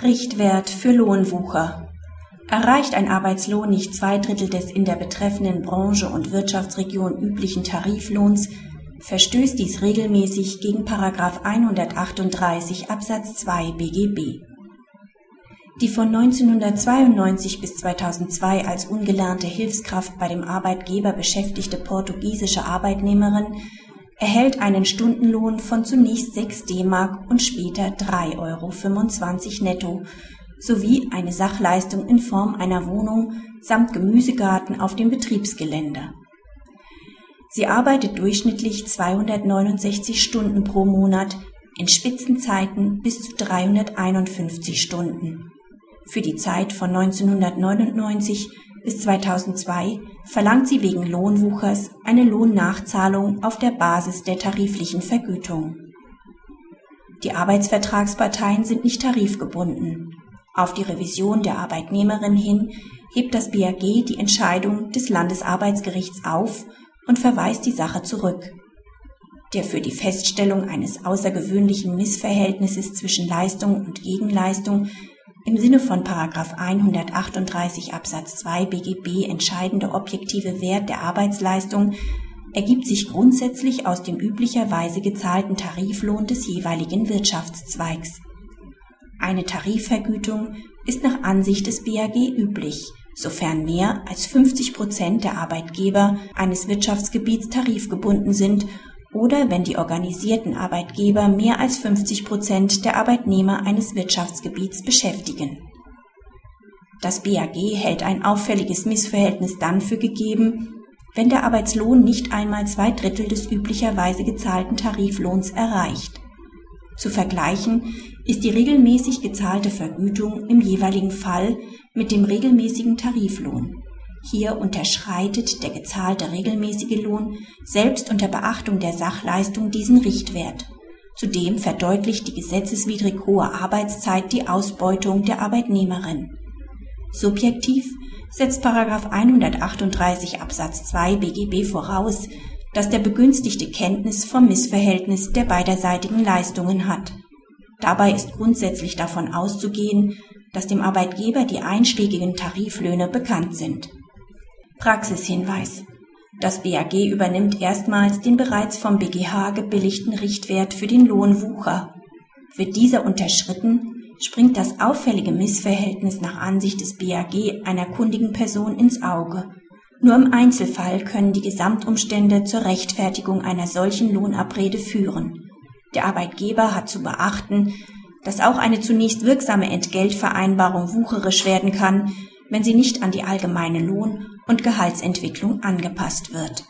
Richtwert für Lohnwucher. Erreicht ein Arbeitslohn nicht zwei Drittel des in der betreffenden Branche und Wirtschaftsregion üblichen Tariflohns, verstößt dies regelmäßig gegen § 138 Absatz 2 BGB. Die von 1992 bis 2002 als ungelernte Hilfskraft bei dem Arbeitgeber beschäftigte portugiesische Arbeitnehmerin erhält einen Stundenlohn von zunächst 6 D-Mark und später 3,25 Euro netto sowie eine Sachleistung in Form einer Wohnung samt Gemüsegarten auf dem Betriebsgelände. Sie arbeitet durchschnittlich 269 Stunden pro Monat, in Spitzenzeiten bis zu 351 Stunden. Für die Zeit von 1999 bis 2002 verlangt sie wegen Lohnwuchers eine Lohnnachzahlung auf der Basis der tariflichen Vergütung. Die Arbeitsvertragsparteien sind nicht tarifgebunden. Auf die Revision der Arbeitnehmerin hin hebt das BAG die Entscheidung des Landesarbeitsgerichts auf und verweist die Sache zurück. Der für die Feststellung eines außergewöhnlichen Missverhältnisses zwischen Leistung und Gegenleistung im Sinne von 138 Absatz 2 BGB entscheidende objektive Wert der Arbeitsleistung ergibt sich grundsätzlich aus dem üblicherweise gezahlten Tariflohn des jeweiligen Wirtschaftszweigs. Eine Tarifvergütung ist nach Ansicht des BAG üblich, sofern mehr als 50 Prozent der Arbeitgeber eines Wirtschaftsgebiets tarifgebunden sind oder wenn die organisierten Arbeitgeber mehr als 50 Prozent der Arbeitnehmer eines Wirtschaftsgebiets beschäftigen. Das BAG hält ein auffälliges Missverhältnis dann für gegeben, wenn der Arbeitslohn nicht einmal zwei Drittel des üblicherweise gezahlten Tariflohns erreicht. Zu vergleichen ist die regelmäßig gezahlte Vergütung im jeweiligen Fall mit dem regelmäßigen Tariflohn hier unterschreitet der gezahlte regelmäßige Lohn selbst unter Beachtung der Sachleistung diesen Richtwert. Zudem verdeutlicht die gesetzeswidrig hohe Arbeitszeit die Ausbeutung der Arbeitnehmerin. Subjektiv setzt 138 Absatz 2 BGB voraus, dass der Begünstigte Kenntnis vom Missverhältnis der beiderseitigen Leistungen hat. Dabei ist grundsätzlich davon auszugehen, dass dem Arbeitgeber die einschlägigen Tariflöhne bekannt sind Praxishinweis Das BAG übernimmt erstmals den bereits vom BGH gebilligten Richtwert für den Lohnwucher. Wird dieser unterschritten, springt das auffällige Missverhältnis nach Ansicht des BAG einer kundigen Person ins Auge. Nur im Einzelfall können die Gesamtumstände zur Rechtfertigung einer solchen Lohnabrede führen. Der Arbeitgeber hat zu beachten, dass auch eine zunächst wirksame Entgeltvereinbarung wucherisch werden kann, wenn sie nicht an die allgemeine Lohn- und Gehaltsentwicklung angepasst wird